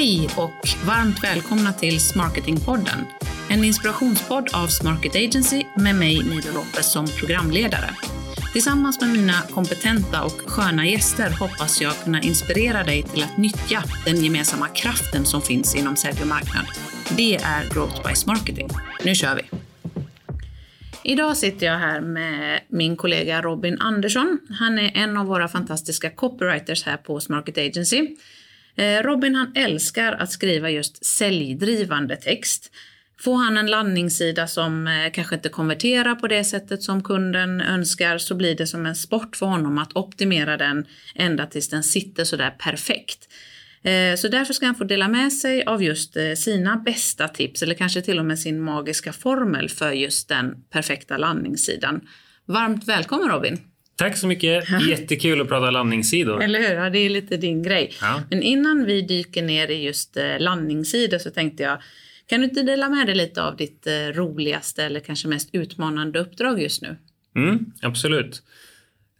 Hej och varmt välkomna till Smarketingpodden. En inspirationspodd av Smarket Agency med mig, Nilo Lopez, som programledare. Tillsammans med mina kompetenta och sköna gäster hoppas jag kunna inspirera dig till att nyttja den gemensamma kraften som finns inom sälj och marknad. Det är Growth by Smarketing. Nu kör vi! Idag sitter jag här med min kollega Robin Andersson. Han är en av våra fantastiska copywriters här på Smarket Agency. Eh, Robin han älskar att skriva just säljdrivande text. Får han en landningssida som eh, kanske inte konverterar på det sättet som kunden önskar så blir det som en sport för honom att optimera den ända tills den sitter sådär perfekt. Eh, så därför ska han få dela med sig av just sina bästa tips eller kanske till och med sin magiska formel för just den perfekta landningssidan. Varmt välkommen Robin! Tack så mycket. Jättekul att prata landningssidor. Eller hur? Ja, det är lite din grej. Ja. Men innan vi dyker ner i just eh, landningssidor så tänkte jag, kan du inte dela med dig lite av ditt eh, roligaste eller kanske mest utmanande uppdrag just nu? Mm, absolut.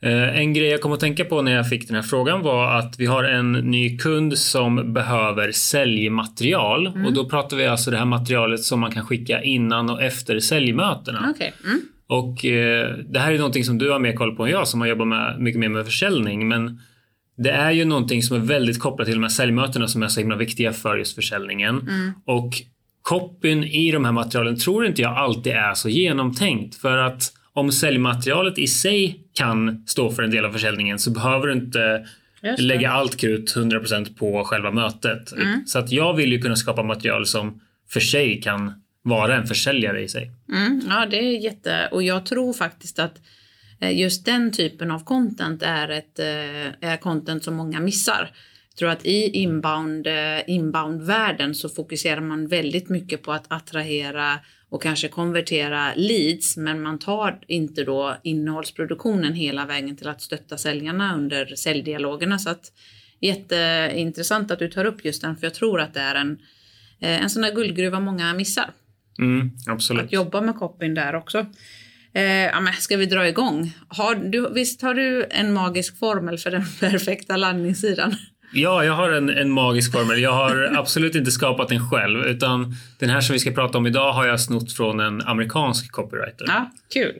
Eh, en grej jag kom att tänka på när jag fick den här frågan var att vi har en ny kund som behöver säljmaterial mm. och då pratar vi alltså det här materialet som man kan skicka innan och efter säljmötena. Okay. Mm. Och eh, det här är någonting som du har mer koll på än jag som har jobbat med, mycket mer med försäljning. Men det är ju någonting som är väldigt kopplat till de här säljmötena som är så himla viktiga för just försäljningen. Mm. Och copyn i de här materialen tror inte jag alltid är så genomtänkt. För att om säljmaterialet i sig kan stå för en del av försäljningen så behöver du inte lägga allt krut 100% på själva mötet. Mm. Så att jag vill ju kunna skapa material som för sig kan vara en försäljare i sig. Mm, ja, det är jätte... Och jag tror faktiskt att eh, just den typen av content är ett eh, är content som många missar. Jag tror att i inbound, eh, inbound-världen så fokuserar man väldigt mycket på att attrahera och kanske konvertera leads, men man tar inte då innehållsproduktionen hela vägen till att stötta säljarna under säljdialogerna. Så att jätteintressant att du tar upp just den, för jag tror att det är en, en sån där guldgruva många missar. Mm. Att jobba med copyn där också. Eh, ja, men ska vi dra igång? Har du, visst har du en magisk formel för den perfekta landningssidan? Ja, jag har en, en magisk formel. Jag har absolut inte skapat den själv utan den här som vi ska prata om idag har jag snott från en amerikansk copywriter. Ja, Kul.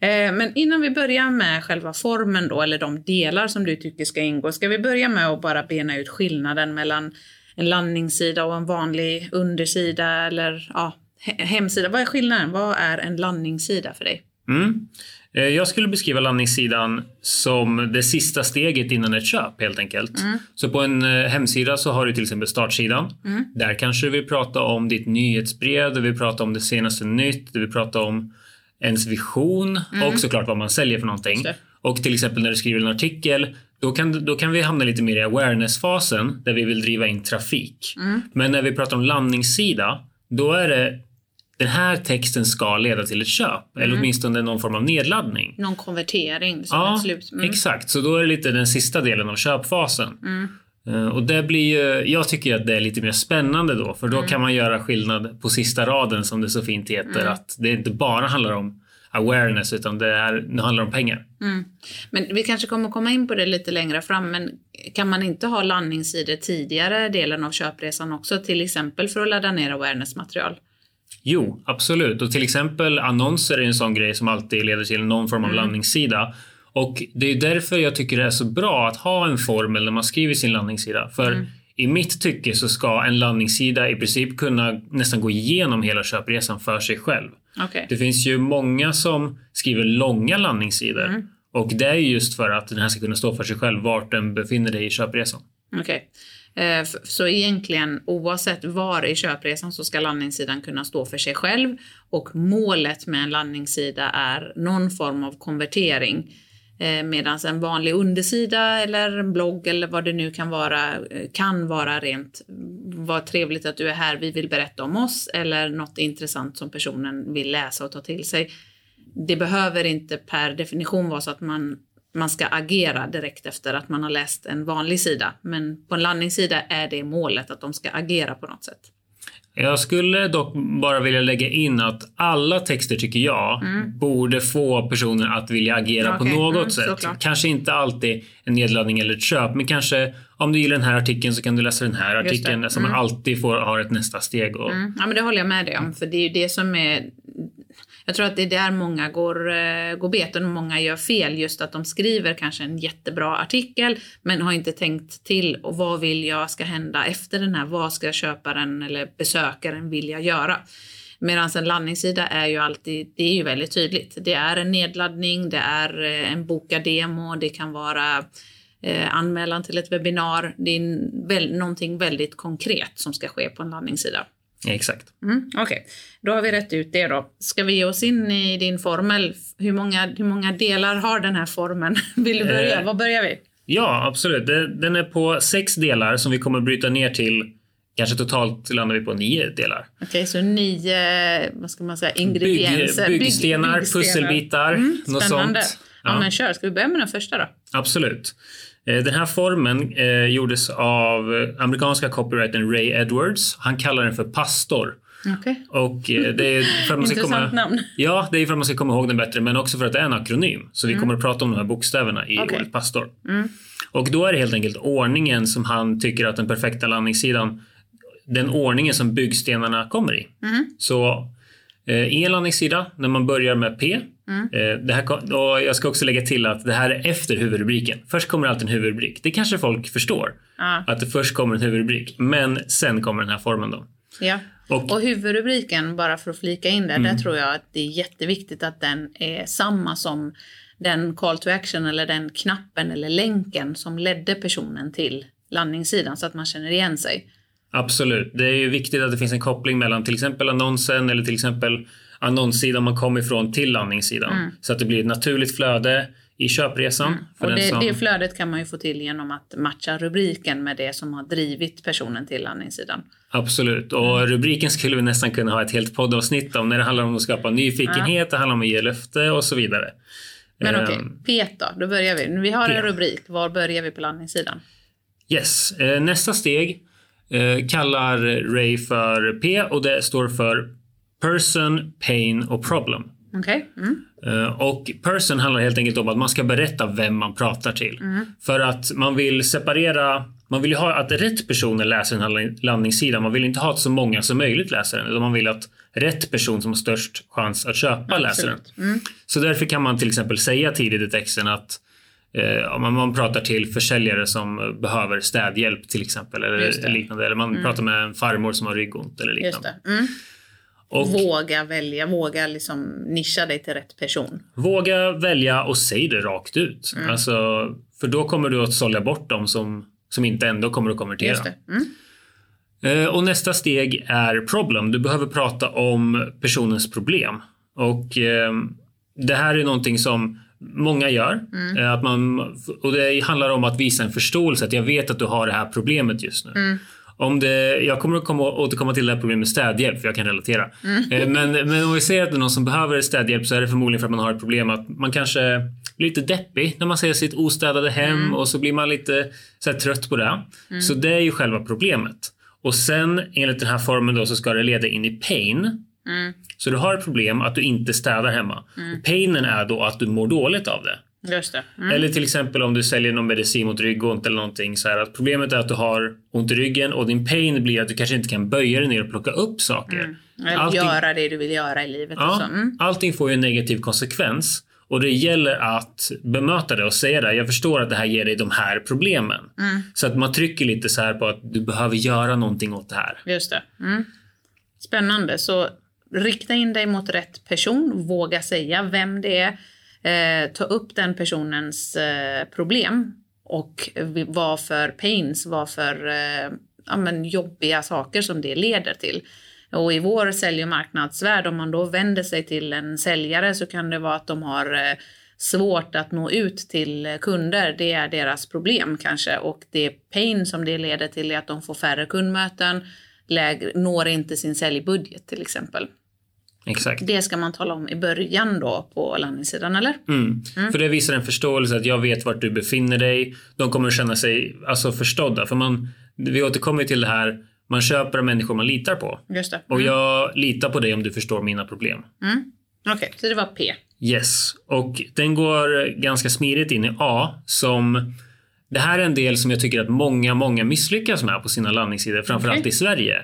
Eh, men innan vi börjar med själva formen då, eller de delar som du tycker ska ingå, ska vi börja med att bara bena ut skillnaden mellan en landningssida och en vanlig undersida eller ja, hemsida. Vad är skillnaden? Vad är en landningssida för dig? Mm. Eh, jag skulle beskriva landningssidan som det sista steget innan ett köp helt enkelt. Mm. Så på en eh, hemsida så har du till exempel startsidan. Mm. Där kanske du vill prata om ditt nyhetsbrev, du vill prata om det senaste nytt, du vill prata om ens vision mm. och såklart vad man säljer för någonting. Och till exempel när du skriver en artikel då kan, då kan vi hamna lite mer i awareness-fasen där vi vill driva in trafik. Mm. Men när vi pratar om landningssida, då är det den här texten ska leda till ett köp mm. eller åtminstone någon form av nedladdning. Någon konvertering som ja, ett slut. Mm. Exakt, så då är det lite den sista delen av köpfasen. Mm. Uh, och det blir ju, jag tycker att det är lite mer spännande då för då mm. kan man göra skillnad på sista raden som det så fint heter. Mm. Att det inte bara handlar om awareness utan det, är, det handlar om pengar. Mm. Men vi kanske kommer komma in på det lite längre fram men kan man inte ha landningssidor tidigare delen av köpresan också till exempel för att ladda ner awareness-material? Jo, absolut. Och till exempel annonser är en sån grej som alltid leder till någon form av mm. landningssida. Och det är därför jag tycker det är så bra att ha en formel när man skriver sin landningssida. För mm. i mitt tycke så ska en landningssida i princip kunna nästan gå igenom hela köpresan för sig själv. Okay. Det finns ju många som skriver långa landningssidor. Mm. Och det är just för att den här ska kunna stå för sig själv vart den befinner dig i köpresan. Okay. Eh, så egentligen oavsett var i köpresan så ska landningssidan kunna stå för sig själv och målet med en landningssida är någon form av konvertering. Eh, Medan en vanlig undersida eller en blogg eller vad det nu kan vara eh, kan vara rent vad trevligt att du är här, vi vill berätta om oss eller något intressant som personen vill läsa och ta till sig. Det behöver inte per definition vara så att man man ska agera direkt efter att man har läst en vanlig sida. Men på en landningssida är det målet att de ska agera på något sätt. Jag skulle dock bara vilja lägga in att alla texter tycker jag borde få personer att vilja agera på Okej, något mm, sätt. såklart. Kanske inte alltid en nedladdning eller ett köp, men kanske om du gillar den här artikeln så kan du läsa den här artikeln så man alltid får ha ett nästa steg. Och, Mm. Ja, men det håller jag med dig om. För det är ju det som är... Jag tror att det är där många går, eh, går beten och många gör fel. Just att de skriver kanske en jättebra artikel men har inte tänkt till och vad vill jag ska hända efter den här? Vad ska köparen eller besökaren vilja göra? Medan en landningssida är ju alltid, det är ju väldigt tydligt. Det är en nedladdning, det är eh, en boka demo, det kan vara eh, anmälan till ett webbinar. Det är en, väl, någonting väldigt konkret som ska ske på en landningssida. Exakt. Mm, Okej, då har vi rätt ut det då. Ska vi ge oss in i din formel? Hur många, hur många delar har den här formen? Vill du börja? Eh. Var börjar vi? Ja, absolut. Den är på sex delar som vi kommer bryta ner till Kanske totalt landar vi på nio delar. Okej, så nio, vad ska man säga, ingredienser. Bygg, Bygg- byggstenar, byggstenar. pusselbitar, Mm, något sånt. Ja. Ja. men kör, ska vi börja med den första då? Absolut. Eh, Den här formen eh, gjordes av amerikanska copywritern Ray Edwards. Han kallar den för pastor. Och eh, det är för att man ska komma... namn. Ja, det är för att man ska komma ihåg den bättre, men också för att det är en akronym. Så vi kommer att prata om de här bokstäverna i Mm. Mm. ordet pastor. Och då är det helt enkelt ordningen som han tycker att den perfekta landningssidan, den ordningen som byggstenarna kommer i. Mm. Så eh, i en landningssida, när man börjar med P, Mm. eh, det här, och jag ska också lägga till att det här är efter huvudrubriken. Först kommer alltid en huvudrubrik. Det kanske folk förstår. Ja. Att det först kommer en huvudrubrik, men sen kommer den här formen då. Ja. Och- Mm. Och, huvudrubriken, bara för att flika in där, där tror jag att det är jätteviktigt att den är samma som den call to action eller den knappen eller länken som ledde personen till landningssidan så att man känner igen sig. Absolut. Det är ju viktigt att det finns en koppling mellan till exempel annonsen eller till exempel annonssidan man kommer ifrån till landningssidan. Så att det blir ett naturligt flöde i köpresan. För Och det, som... det flödet kan man ju få till genom att matcha rubriken med det som har drivit personen till landningssidan. Absolut. Och Mm. rubriken skulle vi nästan kunna ha ett helt poddavsnitt om när det handlar om att skapa nyfikenhet, det handlar om att ge löfte och så vidare. Men Ehm, okej, Pet då, då börjar vi. Vi har en P. rubrik, var börjar vi på landningssidan? Yes. Eh, Nästa steg kallar Ray för P och det står för Person, Pain och Problem. Okej? Mm. Eh, Och person handlar helt enkelt om att man ska berätta vem man pratar till. För att man vill separera, man vill ju ha att rätt personer läser den här landningssidan. Man vill inte ha att så många som möjligt läser den. Utan man vill att rätt person som har störst chans att köpa läser den. Mm. Så därför kan man till exempel säga tidigt i texten att eh, om man, pratar till försäljare som behöver städhjälp till exempel. Eller liknande. Eller man pratar med en farmor som har ryggont eller liknande. Mm. Och Våga välja, våga liksom nischa dig till rätt person. Våga välja och säg det rakt ut. Mm. Alltså, för då kommer du att sålla bort dem som, som inte ändå kommer att konvertera. Mm. Eh, Och nästa steg är problem. Du behöver prata om personens problem. Och eh, det här är någonting som många gör. Mm. Eh, Att man, och det handlar om att visa en förståelse. Att jag vet att du har det här problemet just nu. Mm. Om det, jag kommer att komma, återkomma till det här problemet med städhjälp, för jag kan relatera. Mm. Eh, Men, men om vi säger att det är någon som behöver städhjälp så är det förmodligen för att man har ett problem att man kanske blir lite deppig när man ser sitt ostädade hem Mm. och så blir man lite så här, trött på det. Så det är ju själva problemet. Och sen enligt den här formen då så ska det leda in i pain. Mm. Så du har ett problem att du inte städar hemma. Och Painen är då att du mår dåligt av det. Just det. Mm. Eller till exempel om du säljer någon medicin mot ryggont eller någonting så här att problemet är att du har ont i ryggen och din pain blir att du kanske inte kan böja dig ner och plocka upp saker. Eller Allting, göra det du vill göra i livet. ja. Mm. allting får ju en negativ konsekvens och det gäller att bemöta det och säga det. Jag förstår att det här ger dig de här problemen. Mm. Så att man trycker lite så här på att du behöver göra någonting åt det här. Just det. Mm. Spännande. Så rikta in dig mot rätt person. Våga säga vem det är. Eh, ta upp den personens eh, problem. Och vad för pains, vad för eh, ja, men jobbiga saker som det leder till. Och i vår sälj och marknadsvärld, om man då vänder sig till en säljare så kan det vara att de har eh, svårt att nå ut till kunder. Det är deras problem kanske. Och det pain som det leder till är att de får färre kundmöten, lägre, når inte sin säljbudget till exempel. Exakt. Det ska man tala om i början då på landningssidan, eller? Mm. För det visar en förståelse att jag vet vart du befinner dig. De kommer känna sig alltså, förstådda. För man, vi återkommer till det här Man köper av människor man litar på. Just det. Och Mm. jag litar på dig om du förstår mina problem. Okej, så det var P. Yes, och den går ganska smidigt in i A som det här är en del som jag tycker att många, många misslyckas med på sina landningssidor, framförallt Okej. i Sverige.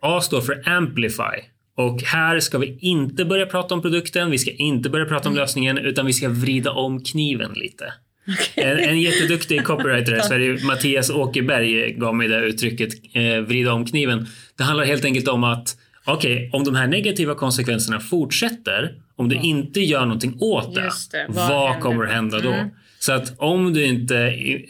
A står för Amplify. Och här ska vi inte börja prata om produkten, vi ska inte börja prata om lösningen, utan vi ska vrida om kniven lite. En, en jätteduktig copywriter i Sverige, Mattias Åkerberg, gav mig det uttrycket, eh, vrida om kniven. Det handlar helt enkelt om att okej, om de här negativa konsekvenserna fortsätter, om du inte gör någonting åt det, det. Vad vad? Mm. kommer att hända då? Så att om du inte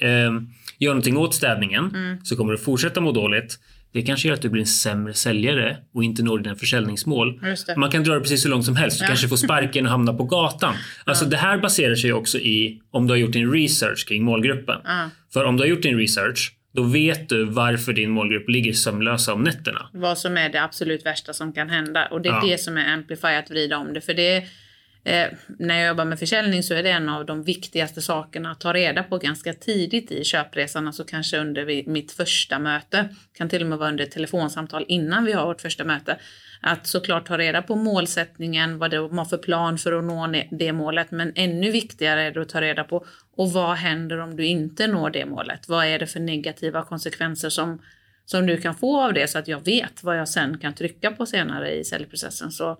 eh, gör någonting åt städningen Mm. så kommer du fortsätta må dåligt. Det kanske gör att du blir en sämre säljare och inte når dina försäljningsmål. Man kan dra det precis så långt som helst. Du Ja. kanske får sparken och hamna på gatan. Alltså det här baserar sig också i om du har gjort din research kring målgruppen. Ja. För om du har gjort din research, då vet du varför din målgrupp ligger sömnlösa om nätterna. Vad som är det absolut värsta som kan hända. Och det är Ja. det som är Amplify, att vrida om det. För det eh, när jag jobbar med försäljning så är det en av de viktigaste sakerna att ta reda på ganska tidigt i köpresan. Alltså kanske under mitt första möte. Kan till och med vara under ett telefonsamtal innan vi har vårt första möte. Att såklart ta reda på målsättningen, vad de har för plan för att nå det målet. Men ännu viktigare är det att ta reda på och vad händer om du inte når det målet? Vad är det för negativa konsekvenser som som du kan få av det så att jag vet vad jag sen kan trycka på senare i säljprocessen. Så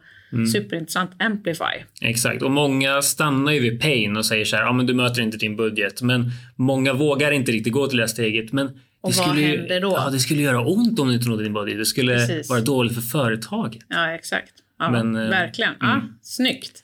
superintressant. Amplify. Exakt, och många stannar ju vid pain och säger så här, ja men du möter inte din budget. Men många vågar inte riktigt gå till det här steget. Men det vad skulle ju, händer då? Ja, det skulle göra ont om du inte nådde din budget. Det skulle Precis. vara dåligt för företaget. Ja, exakt. Ja, Men, eh, verkligen. Ja, Snyggt.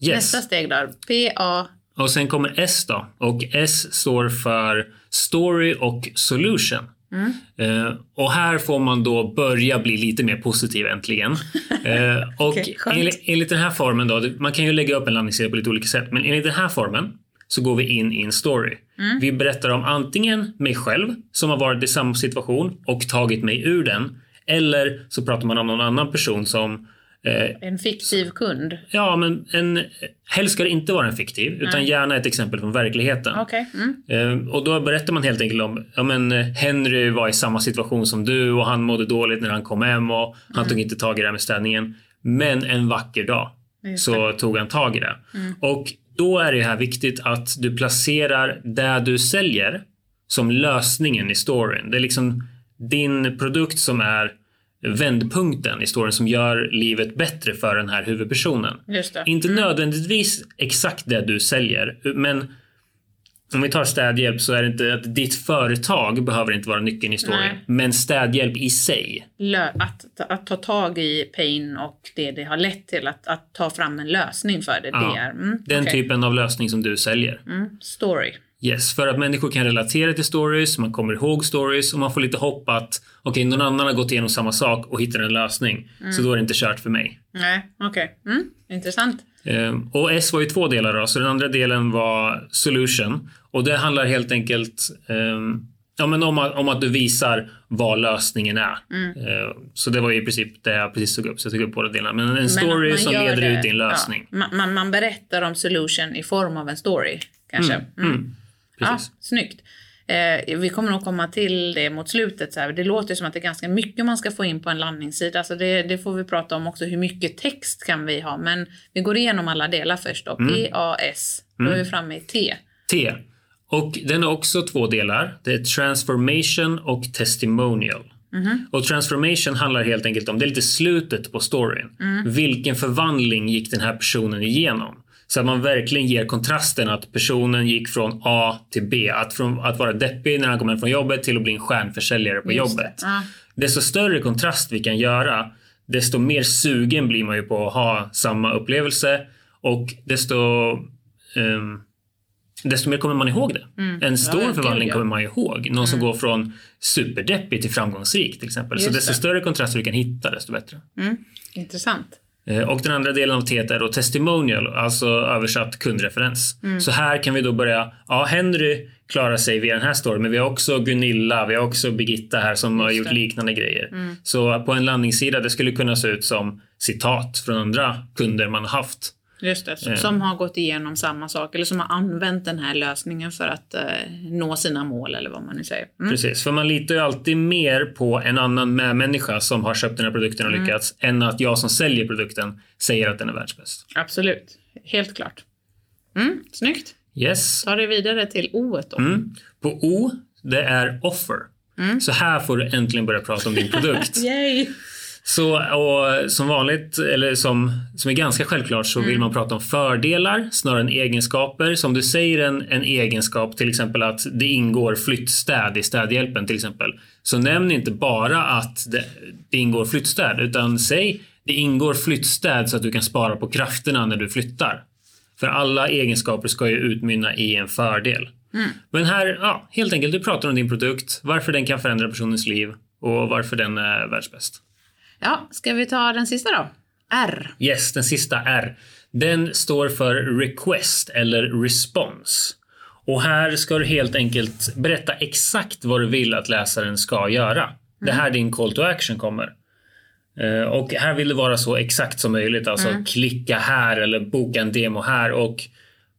Yes. Nästa steg då. PA. Och sen kommer S då. Och S står för Story och Solution. Mm. Eh, och här får man då börja bli lite mer positiv äntligen. Eh, och skönt. enligt, enligt den här formen då, man kan ju lägga upp en landningssida på lite olika sätt, men enligt den här formen så går vi in i en story. Mm. Vi berättar om antingen mig själv som har varit i samma situation och tagit mig ur den. Eller så pratar man om någon annan person som En fiktiv kund. Ja, men en, helst ska det inte vara en fiktiv, utan gärna ett exempel från verkligheten. Okej. Mm. Eh, och då berättar man helt enkelt om, ja men eh, Henry var i samma situation som du och han mådde dåligt när han kom hem och han tog inte tag i det här med städningen. Men en vacker dag så tog han tag i det. Och då är det här viktigt att du placerar det du säljer som lösningen i storyn. Det är liksom din produkt som är vändpunkten i storyn som gör livet bättre för den här huvudpersonen. Inte nödvändigtvis exakt det du säljer, men om vi tar städhjälp så är det inte att ditt företag behöver inte vara nyckeln i storyn, Nej. men städhjälp i sig. Att, att ta tag i pain och det det har lett till. Att, att ta fram en lösning för det. Ja. Det är mm, Den okej. typen av lösning som du säljer. Mm, story. Yes, för att människor kan relatera till stories, man kommer ihåg stories och man får lite hopp att okej, någon annan har gått igenom samma sak och hittar en lösning. Så då är det inte kört för mig. Nej, okej. Mm, intressant. Ehm, och S var ju två delar då, så den andra delen var solution. Och det handlar helt enkelt ehm, ja, men om, att, om att du visar vad lösningen är. Ehm, så det var ju i princip det jag precis tog upp, så jag tog upp båda delarna. Men en Men story som leder det- ut i en lösning. Ja, man, man, man berättar om solution i form av en story. Kanske. Mm. Mm, Ja, precis. snyggt. Eh, vi kommer nog komma till det mot slutet. Så här. Det låter som att det är ganska mycket man ska få in på en landningssida. Så det, det får vi prata om också. Hur mycket text kan vi ha? Men vi går igenom alla delar först. Då. Mm. PAS. Då är vi framme i T. T. Och den har också två delar. Det är transformation och testimonial. Och transformation handlar helt enkelt om, det är lite slutet på storyn. Vilken förvandling gick den här personen igenom? Så att man verkligen ger kontrasten att personen gick från A till B. Att, från, att vara deppig när han kom hem från jobbet till att bli en stjärnförsäljare på Just det. jobbet. Ja. Desto större kontrast vi kan göra, desto mer sugen blir man ju på att ha samma upplevelse och desto ehm, desto mer kommer man ihåg det. En stor Mm. Ja, förvandling kommer man ihåg. Någon som går från superdeppig till framgångsrik till exempel. så Just desto det. större kontraster du kan hitta, desto bättre. Mm. Intressant. Eh, Och den andra delen av T är då testimonial, alltså översatt kundreferens. Mm. Så här kan vi då börja, ja Henry klarar sig via den här storyn, men vi har också Gunilla, vi har också Birgitta här som har Just gjort det. Mm. liknande grejer. Så på en landningssida, det skulle kunna se ut som citat från andra kunder man har haft. Just det, Eh. som har gått igenom samma sak eller som har använt den här lösningen för att eh, nå sina mål eller vad man nu säger. Mm. Precis, för man litar ju alltid mer på en annan medmänniska som har köpt den här produkten och lyckats än att jag som säljer produkten säger att den är världsbäst. Absolut, helt klart. Mm, snyggt. Yes. Ta det vidare till O då. Mm. På O, det är offer. Så här får du äntligen börja prata om din produkt. Så och som vanligt, eller som, som är ganska självklart, så vill man prata om fördelar snarare än egenskaper. Som du säger en, en egenskap, till exempel att det ingår flyttstäd i städhjälpen till exempel. Så nämn inte bara att det, det ingår flyttstäd, utan säg det ingår flyttstäd så att du kan spara på krafterna när du flyttar. För alla egenskaper ska ju utmynna i en fördel. Men här, ja, helt enkelt, du pratar om din produkt, varför den kan förändra personens liv och varför den är världsbäst. Ja, ska vi ta den sista då? R. Yes, den sista R. Den står för request eller response. Och här ska du helt enkelt berätta exakt vad du vill att läsaren ska göra. Det här din call to action kommer. Eh, Och här vill det vara så exakt som möjligt. Alltså klicka här eller boka en demo här. Och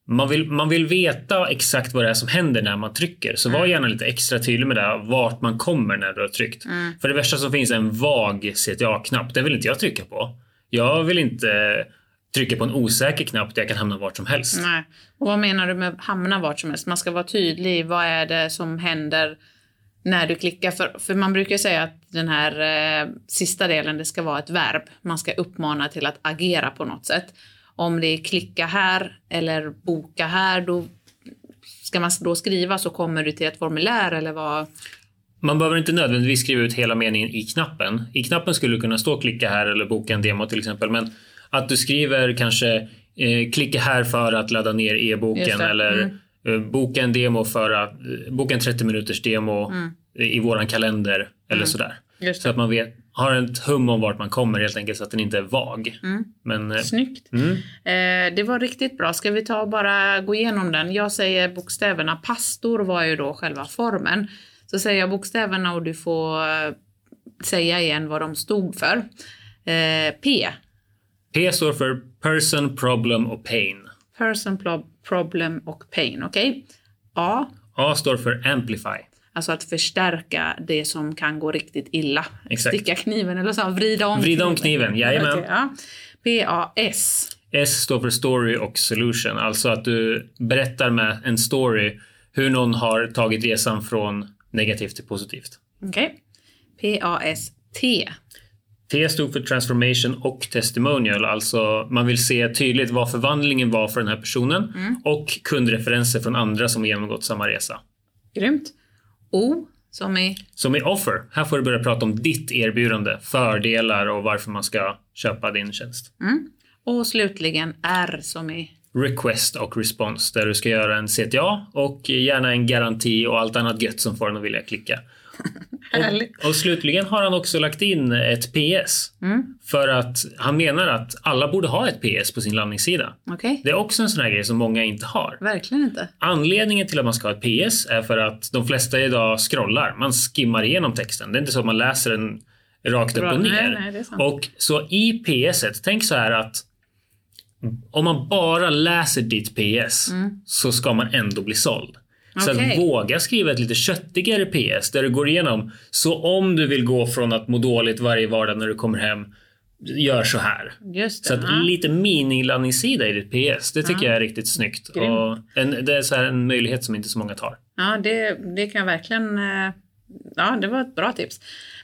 man vill, man vill veta exakt vad det är som händer när man trycker. Så var gärna lite extra tydlig med det. Vart man kommer när du har tryckt. För det värsta som finns är en vag CTA-knapp. Det vill inte jag trycka på. Jag vill inte trycka på en osäker knapp där jag kan hamna vart som helst. Nej. Och vad menar du med hamna vart som helst? Man ska vara tydlig. Vad är det som händer när du klickar? För, för man brukar säga att den här eh, sista delen, det ska vara ett verb. Man ska uppmana till att agera på något sätt. Om det är klicka här eller boka här, då ska man då skriva så kommer du till ett formulär eller vad? Man behöver inte nödvändigtvis skriva ut hela meningen i knappen. I knappen skulle det kunna stå klicka här eller boka en demo till exempel. Men att du skriver kanske eh, klicka här för att ladda ner e-boken eller eh, boka en demo för att eh, boka en 30 minuters demo i våran kalender eller sådär. Just Så att man vet, har ett hum om vart man kommer helt enkelt så att den inte är vag. Men eh, Snyggt. mm, Eh, det var riktigt bra. Ska vi ta och bara gå igenom den? Jag säger bokstäverna. Pastor var ju då själva formen. Så säger jag bokstäverna och du får eh, säga igen vad de stod för. Eh, P. P står för person, problem och pain. Person, problem och pain. Okej? A. A står för amplify. Alltså att förstärka det som kan gå riktigt illa. Exakt. Sticka kniven eller så. Vrida om Vrida om kniven, jajamän. Okej, ja. P-A-S. S står för story och solution. Alltså att du berättar med en story hur någon har tagit resan från negativt till positivt. Okej. P-A-S-T. T stod för transformation och testimonial. Alltså man vill se tydligt vad förvandlingen var för den här personen och kundreferenser från andra som har genomgått samma resa. Grymt. O. Som i Som i offer. Här får du börja prata om ditt erbjudande, fördelar och varför man ska köpa din tjänst. Och slutligen R som i... Request och response där du ska göra en CTA och gärna en garanti och allt annat gött som får den att vilja klicka. Och, och slutligen har han också lagt in ett PS. För att han menar att alla borde ha ett PS på sin landningssida. Okej. Det är också en sån här grej som många inte har. Verkligen inte. Anledningen till att man ska ha ett PS är för att de flesta idag scrollar. Man skimmar igenom texten. Det är inte så att man läser den rakt upp och ner. Nej, nej, och så i PS, tänk så här att om man bara läser ditt PS så ska man ändå bli såld. Så att våga skriva ett lite köttigare PS där du går igenom. Så om du vill gå från att må dåligt varje vardag när du kommer hem, gör så här. Just det. Så att ja. lite minilandningssida i ditt PS, det tycker jag är riktigt snyggt. Grym. Och en, det är så en möjlighet som inte så många tar. ja, det, det kan jag verkligen... eh, Ja, det var ett bra tips.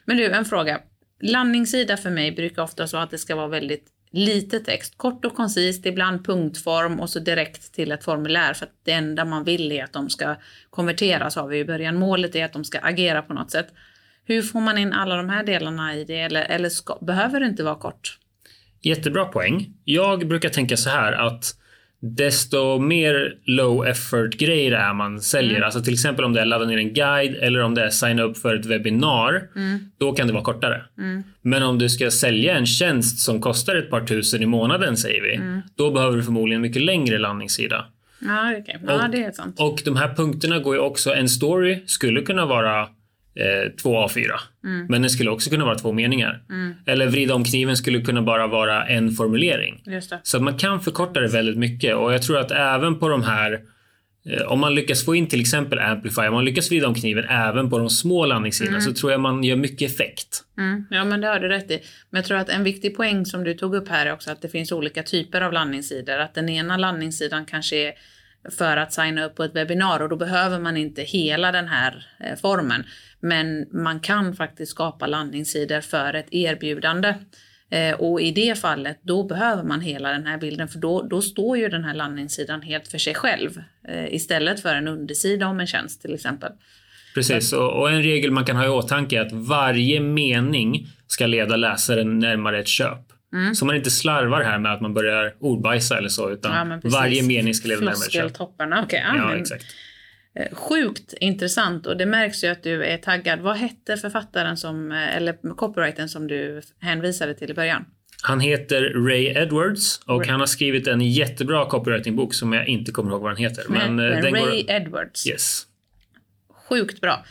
Men du, en fråga. Landningssida för mig brukar ofta så att det ska vara väldigt lite text. Kort och koncist, ibland punktform och så direkt till ett formulär. För att det enda man vill är att de ska konverteras har vi i början. Målet är att de ska agera på något sätt. Hur får man in alla de här delarna i det? Eller, eller ska, behöver det inte vara kort? Jättebra poäng. Jag brukar tänka så här att desto mer low effort grejer är man säljer, alltså till exempel om det är ladda ner en guide eller om det är signa upp för ett webbinar, då kan det vara kortare. Men om du ska sälja en tjänst som kostar ett par tusen i månaden säger vi, då behöver du förmodligen mycket längre landningssida. Ja, okej. ja Och- det är sant. Och de här punkterna går ju också, en story skulle kunna vara eh, två A4. Mm. Men den skulle också kunna vara två meningar. Eller vrida om kniven skulle kunna bara vara en formulering. Så man kan förkorta det väldigt mycket och jag tror att även på de här eh, om man lyckas få in till exempel Amplify, om man lyckas vrida om kniven även på de små landningssidorna så tror jag man gör mycket effekt. Mm, ja, men det har du rätt i. Men jag tror att en viktig poäng som du tog upp här är också att det finns olika typer av landningssidor. Att den ena landningssidan kanske är för att signa upp på ett webbinar och då behöver man inte hela den här eh, formen. Men man kan faktiskt skapa landningssidor för ett erbjudande. Eh, och i det fallet, då behöver man hela den här bilden för då, då står ju den här landningssidan helt för sig själv. Eh, istället för en undersida om en tjänst till exempel. Precis, och, och en regel man kan ha i åtanke är att varje mening ska leda läsaren närmare ett köp. Så man inte slarvar här med att man börjar ordbajsa eller så, utan Ja, men varje mening ska leda närmare köp. Floskeltopparna, okej. ja, Ja, men- exakt. Eh, Sjukt intressant och det märks ju att du är taggad. Vad hette författaren som, eh, eller copywritern som du hänvisade till i början? Han heter Ray Edwards och han har skrivit en jättebra copywritingbok som jag inte kommer ihåg vad den heter. Men, eh, den Ray går... Edwards. Yes. Sjukt bra.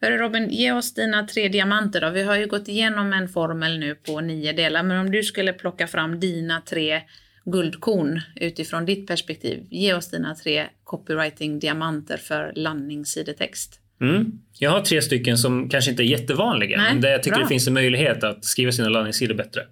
Hörru Robin, ge oss dina tre diamanter då. Vi har ju gått igenom en formel nu på nio delar, men om du skulle plocka fram dina tre guldkorn utifrån ditt perspektiv. Ge oss dina tre copywriting-diamanter för landningssidetext. Mm. Jag har tre stycken som kanske inte är jättevanliga, Nej, men där jag tycker bra. det finns en möjlighet att skriva sina landningssidor bättre.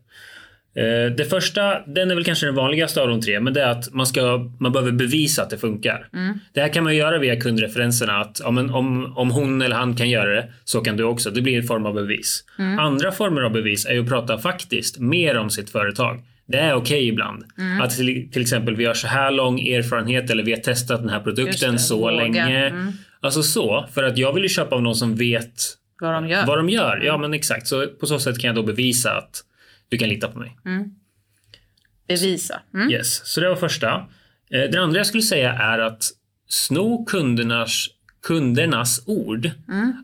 Eh, Det första, den är väl kanske den vanligaste av de tre, men det är att man, ska, man behöver bevisa att det funkar. Mm. Det här kan man göra via kundreferenserna, att ja, men om, om hon eller han kan göra det, så kan du också. Det blir en form av bevis. Mm. Andra former av bevis är att prata faktiskt mer om sitt företag. Det är okej ibland. Mm. Att till, till exempel vi har så här lång erfarenhet eller vi har testat den här produkten det, så våga. länge. Mm. Alltså så, för att jag vill ju köpa av någon som vet Vad de gör. vad de gör. Ja, men exakt. Så på så sätt kan jag då bevisa att du kan lita på mig. Bevisa. Mm. Yes, så det var första. Eh, Det andra jag skulle säga är att sno kundernas, kundernas ord.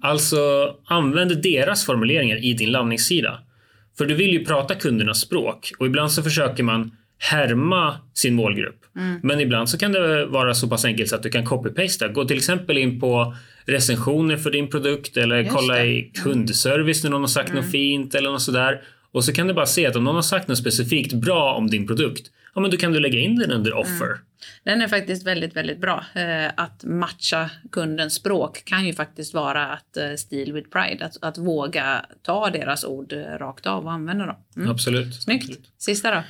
Alltså använd deras formuleringar i din landningssida. För du vill ju prata kundernas språk och ibland så försöker man härma sin målgrupp. Men ibland så kan det vara så pass enkelt så att du kan copy-pasta. Gå till exempel in på recensioner för din produkt eller Just kolla det. Mm. i kundservice när någon har sagt något fint eller något sådär. Och så kan du bara se att om någon har sagt något specifikt bra om din produkt, ja men då kan du lägga in den under offer. Den är faktiskt väldigt, väldigt bra. Eh, att matcha kundens språk kan ju faktiskt vara att eh, steal with pride. Att, att våga ta deras ord eh, rakt av och använda dem. Mm. Absolut. Snyggt. Sista då?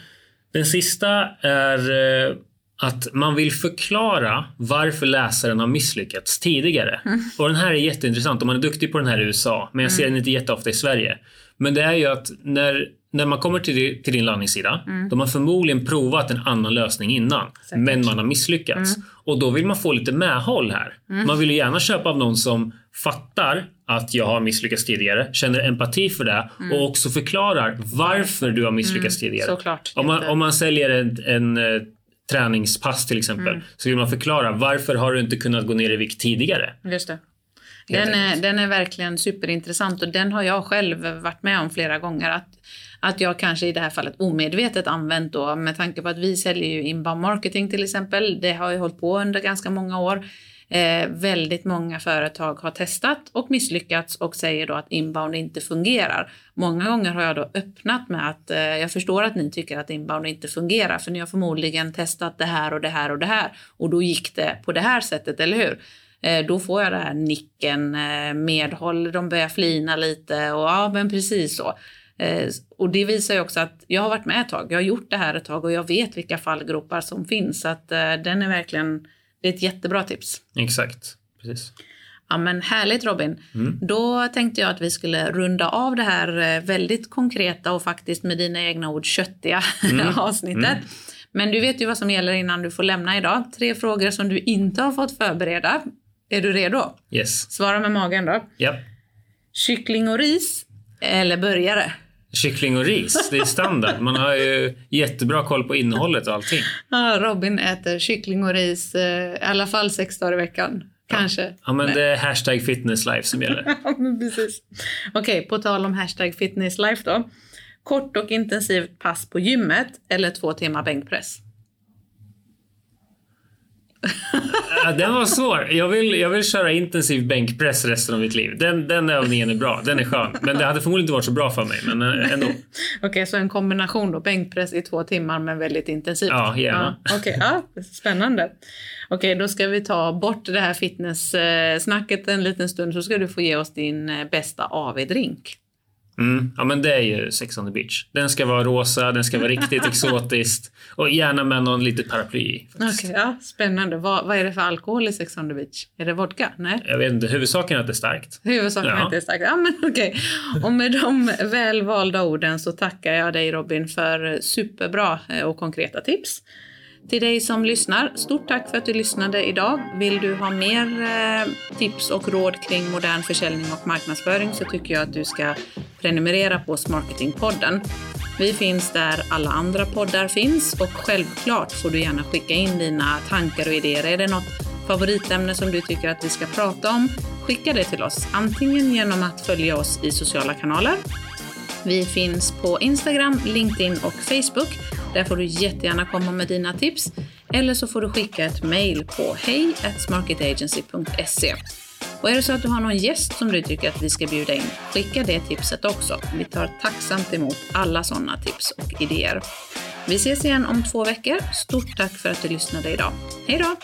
Den sista är att man vill förklara varför läsaren har misslyckats tidigare. Och den här är jätteintressant om man är duktig på den här i USA, men jag ser den inte jätteofta i Sverige. Men det är ju att när, när man kommer till, till din landningssida, då har man förmodligen provat en annan lösning innan, men man har misslyckats. Och då vill man få lite medhåll här. Man vill ju gärna köpa av någon som fattar att jag har misslyckats tidigare, känner empati för det och också förklarar varför du har misslyckats tidigare. Såklart. Om man, om man säljer en, en eh, träningspass till exempel Mm. så vill man förklara varför har du inte kunnat gå ner i vikt tidigare? Just det. Den är, den är verkligen superintressant och den har jag själv varit med om flera gånger. Att, att jag kanske i det här fallet omedvetet använt då med tanke på att vi säljer ju inbound marketing till exempel. Det har ju hållit på under ganska många år. Eh, väldigt många företag har testat och misslyckats och säger då att inbound inte fungerar. Många gånger har jag då öppnat med att eh, jag förstår att ni tycker att inbound inte fungerar för ni har förmodligen testat det här och det här och det här och då gick det på det här sättet, eller hur? Eh, Då får jag det här nicken, eh, medhåll, de börjar flina lite och ja, men precis så. Eh, Och det visar ju också att jag har varit med ett tag, jag har gjort det här ett tag och jag vet vilka fallgropar som finns. Så att den är verkligen, det är ett jättebra tips. Exakt. Precis. Ja men härligt Robin. Då tänkte jag att vi skulle runda av det här väldigt konkreta och faktiskt med dina egna ord köttiga avsnittet. Men du vet ju vad som gäller innan du får lämna idag. Tre frågor som du inte har fått förbereda. Är du redo? Yes. Svara med magen då. Japp. Kyckling och ris eller burgare? Kyckling och ris, det är standard. Man har ju jättebra koll på innehållet och allting. Ja, Robin äter kyckling och ris eh, i alla fall sex dagar i veckan. Kanske. Ja, men det är hashtag fitnesslife som gäller. Precis. Okej, på tal om hashtag fitnesslife då. Kort och intensivt pass på gymmet eller två timmar bänkpress? Den var svår. Jag vill, jag vill köra intensiv bänkpress resten av mitt liv. Den, den övningen är bra. Den är skön. Men det hade förmodligen inte varit så bra för mig. Men eh, ändå. Okej, okay, så en kombination då. Bänkpress i två timmar men väldigt intensivt. Ja, gärna. Ja, Okej, okay, ja, spännande. Okej, då ska vi ta bort det här fitness-snacket en liten stund så ska du få ge oss din eh, bästa AV-drink. Mm. Ja men det är ju Sex on the beach. Den ska vara rosa, den ska vara riktigt exotiskt och gärna med någon litet paraply. Okej, okay, ja, spännande. Vad, vad är det för alkohol i Sex on the beach? Är det vodka? Nej? Jag vet inte, huvudsaken är att det är starkt. Huvudsaken ja. är att det är starkt. Ja men okej. Okay. Och med de välvalda orden så tackar jag dig Robin för superbra eh, och konkreta tips. Till dig som lyssnar, stort tack för att du lyssnade idag. Vill du ha mer eh, tips och råd kring modern försäljning och marknadsföring så tycker jag att du ska prenumerera på Smarketingpodden. Vi finns där alla andra poddar finns och självklart får du gärna skicka in dina tankar och idéer. Är det något favoritämne som du tycker att vi ska prata om? Skicka det till oss, antingen genom att följa oss i sociala kanaler. Vi finns på Instagram, LinkedIn och Facebook där får du jättegärna komma med dina tips. Eller så får du skicka ett mejl på hej.smarketagency.se. Och är det så att du har någon gäst som du tycker att vi ska bjuda in, skicka det tipset också. Vi tar tacksamt emot alla sådana tips och idéer. Vi ses igen om två veckor. Stort tack för att du lyssnade idag. Hej då!